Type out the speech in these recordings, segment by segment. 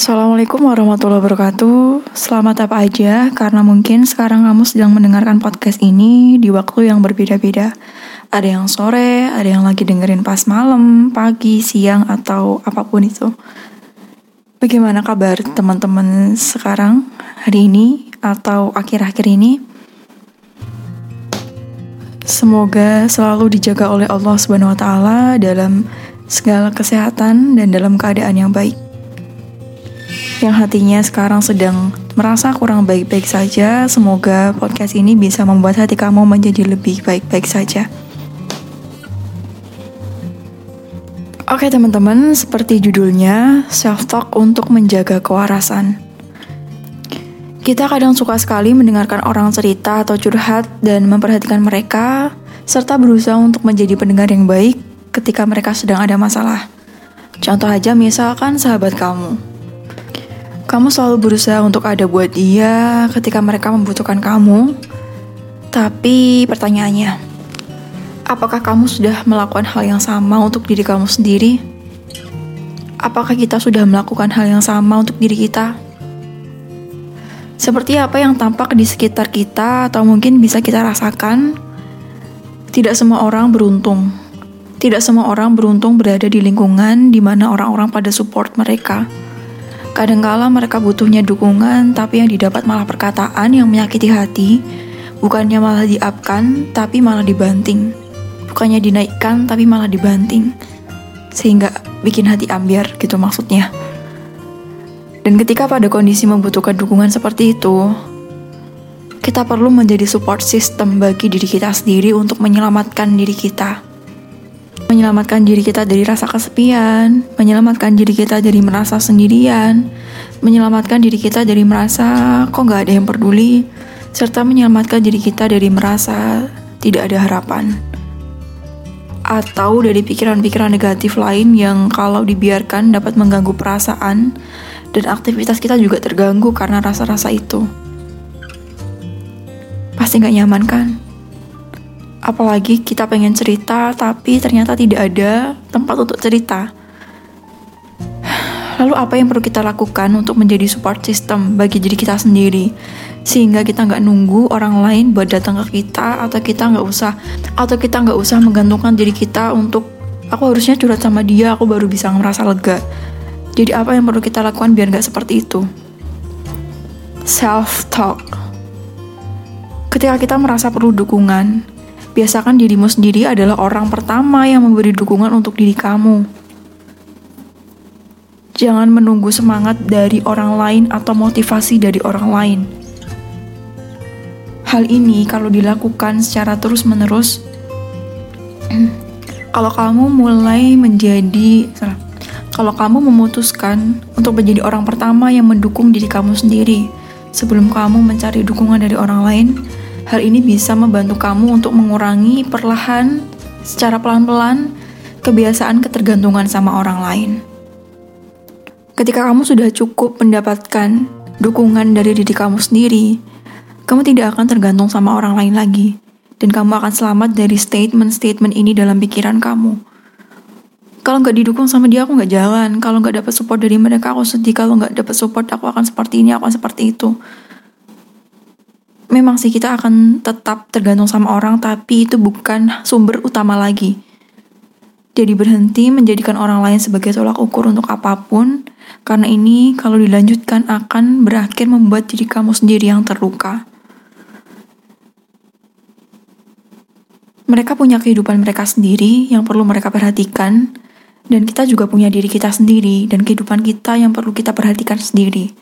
Assalamualaikum warahmatullahi wabarakatuh Selamat apa aja Karena mungkin sekarang kamu sedang mendengarkan podcast ini Di waktu yang berbeda-beda Ada yang sore, ada yang lagi dengerin pas malam, pagi, siang, atau apa pun itu Bagaimana kabar teman-teman sekarang, hari ini, atau akhir-akhir ini? Semoga selalu dijaga oleh Allah Subhanahu wa taala dalam segala kesehatan dan dalam keadaan yang baik. Yang hatinya sekarang sedang merasa kurang baik-baik saja, semoga podcast ini bisa membuat hati kamu menjadi lebih baik-baik saja. Oke teman-teman, seperti judulnya, self-talk untuk menjaga kewarasan. Kita kadang suka sekali mendengarkan orang cerita atau curhat dan memperhatikan mereka, serta berusaha untuk menjadi pendengar yang baik ketika mereka sedang ada masalah. Contoh aja misalkan sahabat kamu. Kamu selalu berusaha untuk ada buat dia ketika mereka membutuhkan kamu. Tapi pertanyaannya, apakah kamu sudah melakukan hal yang sama untuk diri kamu sendiri? Apakah kita sudah melakukan hal yang sama untuk diri kita? Seperti apa yang tampak di sekitar kita atau mungkin bisa kita rasakan, tidak semua orang beruntung. Tidak semua orang beruntung berada di lingkungan di mana orang-orang pada support mereka. Kadangkala mereka butuhnya dukungan, tapi yang didapat malah perkataan yang menyakiti hati, bukannya malah diapkan, tapi malah dibanting. Bukannya dinaikkan, tapi malah dibanting. Sehingga bikin hati ambiar gitu maksudnya. Dan ketika pada kondisi membutuhkan dukungan seperti itu, kita perlu menjadi support system bagi diri kita sendiri untuk menyelamatkan diri kita. Menyelamatkan diri kita dari rasa kesepian, menyelamatkan diri kita dari merasa sendirian, menyelamatkan diri kita dari merasa kok gak ada yang peduli, serta menyelamatkan diri kita dari merasa tidak ada harapan. Atau dari pikiran-pikiran negatif lain yang kalau dibiarkan dapat mengganggu perasaan, dan aktivitas kita juga terganggu karena rasa-rasa itu. Pasti gak nyaman kan? Apalagi kita pengen cerita, tapi ternyata tidak ada tempat untuk cerita. Lalu apa yang perlu kita lakukan untuk menjadi support system bagi diri kita sendiri? Sehingga kita nggak nunggu orang lain buat datang ke kita, atau kita nggak usah, atau kita nggak usah menggantungkan diri kita untuk aku harusnya curhat sama dia, aku baru bisa merasa lega. Jadi apa yang perlu kita lakukan biar nggak seperti itu? Self-talk. Ketika kita merasa perlu dukungan, biasakan dirimu sendiri adalah orang pertama yang memberi dukungan untuk diri kamu. Jangan menunggu semangat dari orang lain atau motivasi dari orang lain. Hal ini kalau dilakukan secara terus-menerus, kalau kamu mulai menjadi kalau kamu memutuskan untuk menjadi orang pertama yang mendukung diri kamu sendiri sebelum kamu mencari dukungan dari orang lain, hal ini bisa membantu kamu untuk mengurangi perlahan secara pelan-pelan kebiasaan ketergantungan sama orang lain. Ketika kamu sudah cukup mendapatkan dukungan dari diri kamu sendiri, kamu tidak akan tergantung sama orang lain lagi, dan kamu akan selamat dari statement-statement ini dalam pikiran kamu. Kalau nggak didukung sama dia aku nggak jalan. Kalau nggak dapat support dari mereka aku sedih. Kalau nggak dapat support aku akan seperti ini aku akan seperti itu memang sih kita akan tetap tergantung sama orang tapi itu bukan sumber utama lagi jadi berhenti menjadikan orang lain sebagai tolak ukur untuk apa pun karena ini kalau dilanjutkan akan berakhir membuat diri kamu sendiri yang terluka mereka punya kehidupan mereka sendiri yang perlu mereka perhatikan dan kita juga punya diri kita sendiri dan kehidupan kita yang perlu kita perhatikan sendiri.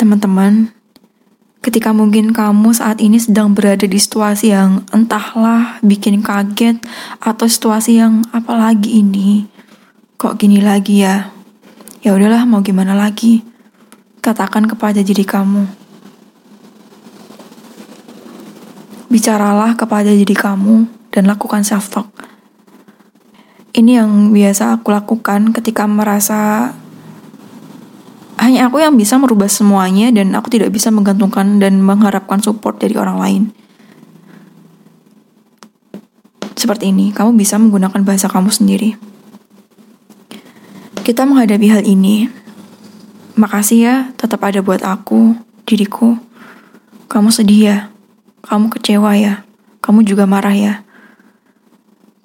Teman-teman, ketika mungkin kamu saat ini sedang berada di situasi yang entahlah bikin kaget atau situasi yang apalagi ini, kok gini lagi ya? Ya udahlah, mau gimana lagi? Katakan kepada diri kamu. Bicaralah kepada diri kamu dan lakukan self-talk ini yang biasa aku lakukan ketika merasa hanya aku yang bisa merubah semuanya dan aku tidak bisa menggantungkan dan mengharapkan support dari orang lain. Seperti ini, kamu bisa menggunakan bahasa kamu sendiri. Kita menghadapi hal ini, Makasih ya tetap ada buat aku, diriku. Kamu sedih ya? Kamu kecewa ya? Kamu juga marah ya?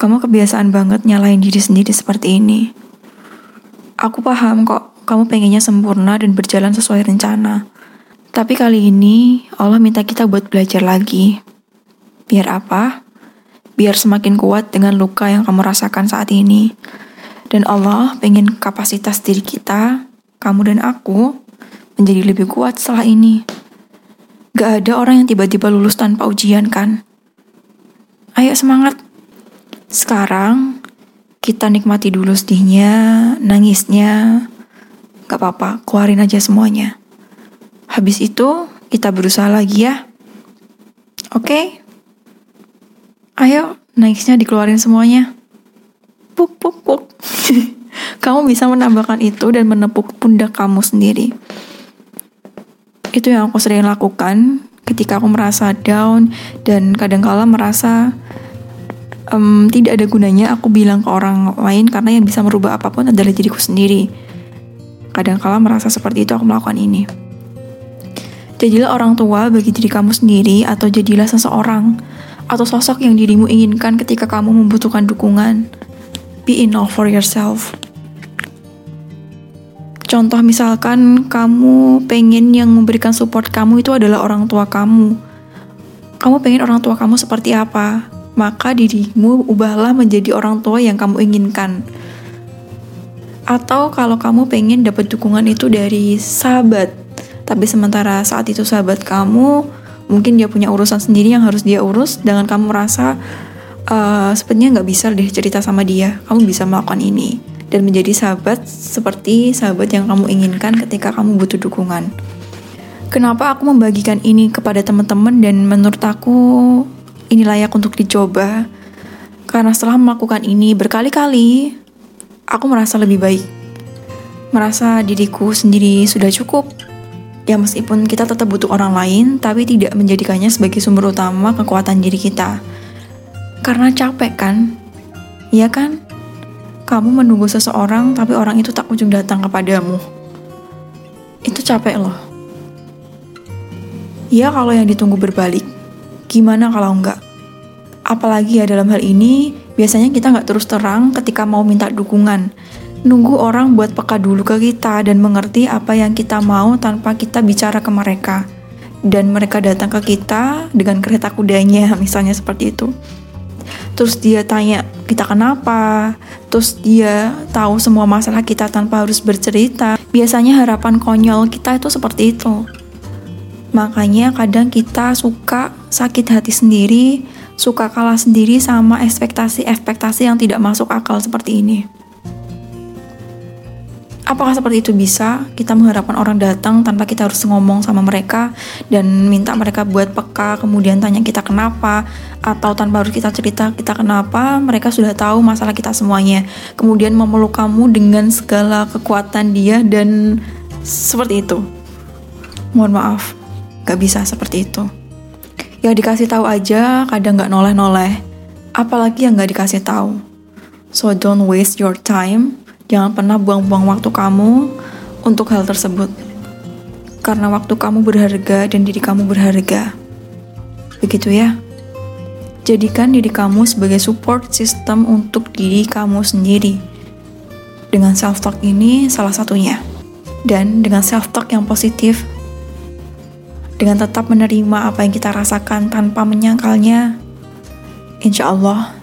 Kamu kebiasaan banget nyalain diri sendiri seperti ini. Aku paham kok, kamu pengennya sempurna dan berjalan sesuai rencana. Tapi kali ini Allah minta kita buat belajar lagi. Biar apa? Biar semakin kuat dengan luka yang kamu rasakan saat ini. Dan Allah pengen kapasitas diri kita, kamu dan aku, menjadi lebih kuat setelah ini. Gak ada orang yang tiba-tiba lulus tanpa ujian kan? Ayo semangat. Sekarang, kita nikmati dulu sedihnya, nangisnya. Gak apa-apa, keluarin aja semuanya. Habis itu, kita berusaha lagi ya. Oke? Okay? Ayo, naiknya dikeluarin semuanya. Puk, puk, puk. kamu bisa menambahkan itu dan menepuk pundak kamu sendiri. Itu yang aku sering lakukan ketika aku merasa down dan kadang-kala merasa um, tidak ada gunanya aku bilang ke orang lain karena yang bisa merubah apa pun adalah diriku sendiri. Kadang-kala merasa seperti itu aku melakukan ini. Jadilah orang tua bagi diri kamu sendiri atau jadilah seseorang atau sosok yang dirimu inginkan ketika kamu membutuhkan dukungan. Be enough for yourself. Contoh misalkan kamu pengen yang memberikan support kamu itu adalah orang tua kamu. Kamu pengen orang tua kamu seperti apa? Maka dirimu ubahlah menjadi orang tua yang kamu inginkan. Atau kalau kamu pengen dapat dukungan itu dari sahabat, tapi sementara saat itu sahabat kamu mungkin dia punya urusan sendiri yang harus dia urus dengan kamu merasa uh, sepertinya nggak bisa deh cerita sama dia. Kamu bisa melakukan ini. Dan menjadi sahabat seperti sahabat yang kamu inginkan ketika kamu butuh dukungan. Kenapa aku membagikan ini kepada teman-teman dan menurut aku ini layak untuk dicoba? Karena setelah melakukan ini berkali-kali aku merasa lebih baik merasa diriku sendiri sudah cukup Ya meskipun kita tetap butuh orang lain, tapi tidak menjadikannya sebagai sumber utama kekuatan diri kita. Karena capek kan? Iya kan? Kamu menunggu seseorang tapi orang itu tak ujung datang kepadamu. Itu capek loh. Iya kalau yang ditunggu berbalik. Gimana kalau enggak? Apalagi ya dalam hal ini, biasanya kita nggak terus terang ketika mau minta dukungan nunggu orang buat peka dulu ke kita dan mengerti apa yang kita mau tanpa kita bicara ke mereka. Dan mereka datang ke kita dengan kereta kudanya, misalnya seperti itu. Terus dia tanya kita kenapa, terus dia tahu semua masalah kita tanpa harus bercerita. Biasanya harapan konyol kita itu seperti itu. Makanya kadang kita suka sakit hati sendiri, suka kalah sendiri sama ekspektasi-ekspektasi yang tidak masuk akal seperti ini. Apakah seperti itu bisa? Kita mengharapkan orang datang tanpa kita harus ngomong sama mereka dan minta mereka buat peka, kemudian tanya kita kenapa, atau tanpa harus kita cerita kita kenapa, mereka sudah tahu masalah kita semuanya. Kemudian memeluk kamu dengan segala kekuatan dia dan seperti itu. Mohon maaf, gak bisa seperti itu. Ya dikasih tahu aja, kadang gak noleh-noleh. Apalagi yang gak dikasih tahu. So don't waste your time Jangan pernah buang-buang waktu kamu untuk hal tersebut. Karena waktu kamu berharga dan diri kamu berharga. Begitu ya. Jadikan diri kamu sebagai support system untuk diri kamu sendiri. Dengan self-talk ini salah satunya. Dan dengan self-talk yang positif, dengan tetap menerima apa yang kita rasakan tanpa menyangkalnya, insya Allah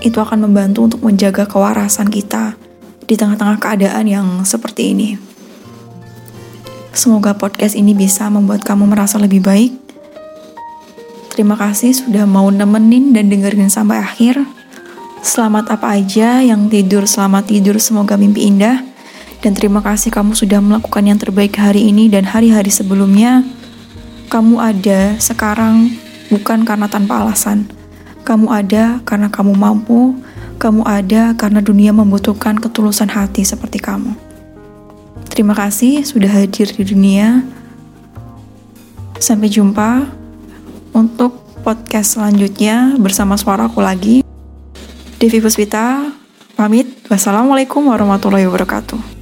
itu akan membantu untuk menjaga kewarasan kita di tengah-tengah keadaan yang seperti ini. Semoga podcast ini bisa membuat kamu merasa lebih baik. Terima kasih sudah mau nemenin dan dengerin sampai akhir. Selamat apa aja yang tidur, selamat tidur, semoga mimpi indah. Dan terima kasih kamu sudah melakukan yang terbaik hari ini dan hari-hari sebelumnya. Kamu ada sekarang bukan karena tanpa alasan. Kamu ada karena kamu mampu, kamu ada karena dunia membutuhkan ketulusan hati seperti kamu. Terima kasih sudah hadir di dunia. Sampai jumpa untuk podcast selanjutnya bersama suaraku lagi. Devi Puspita, pamit. Wassalamualaikum warahmatullahi wabarakatuh.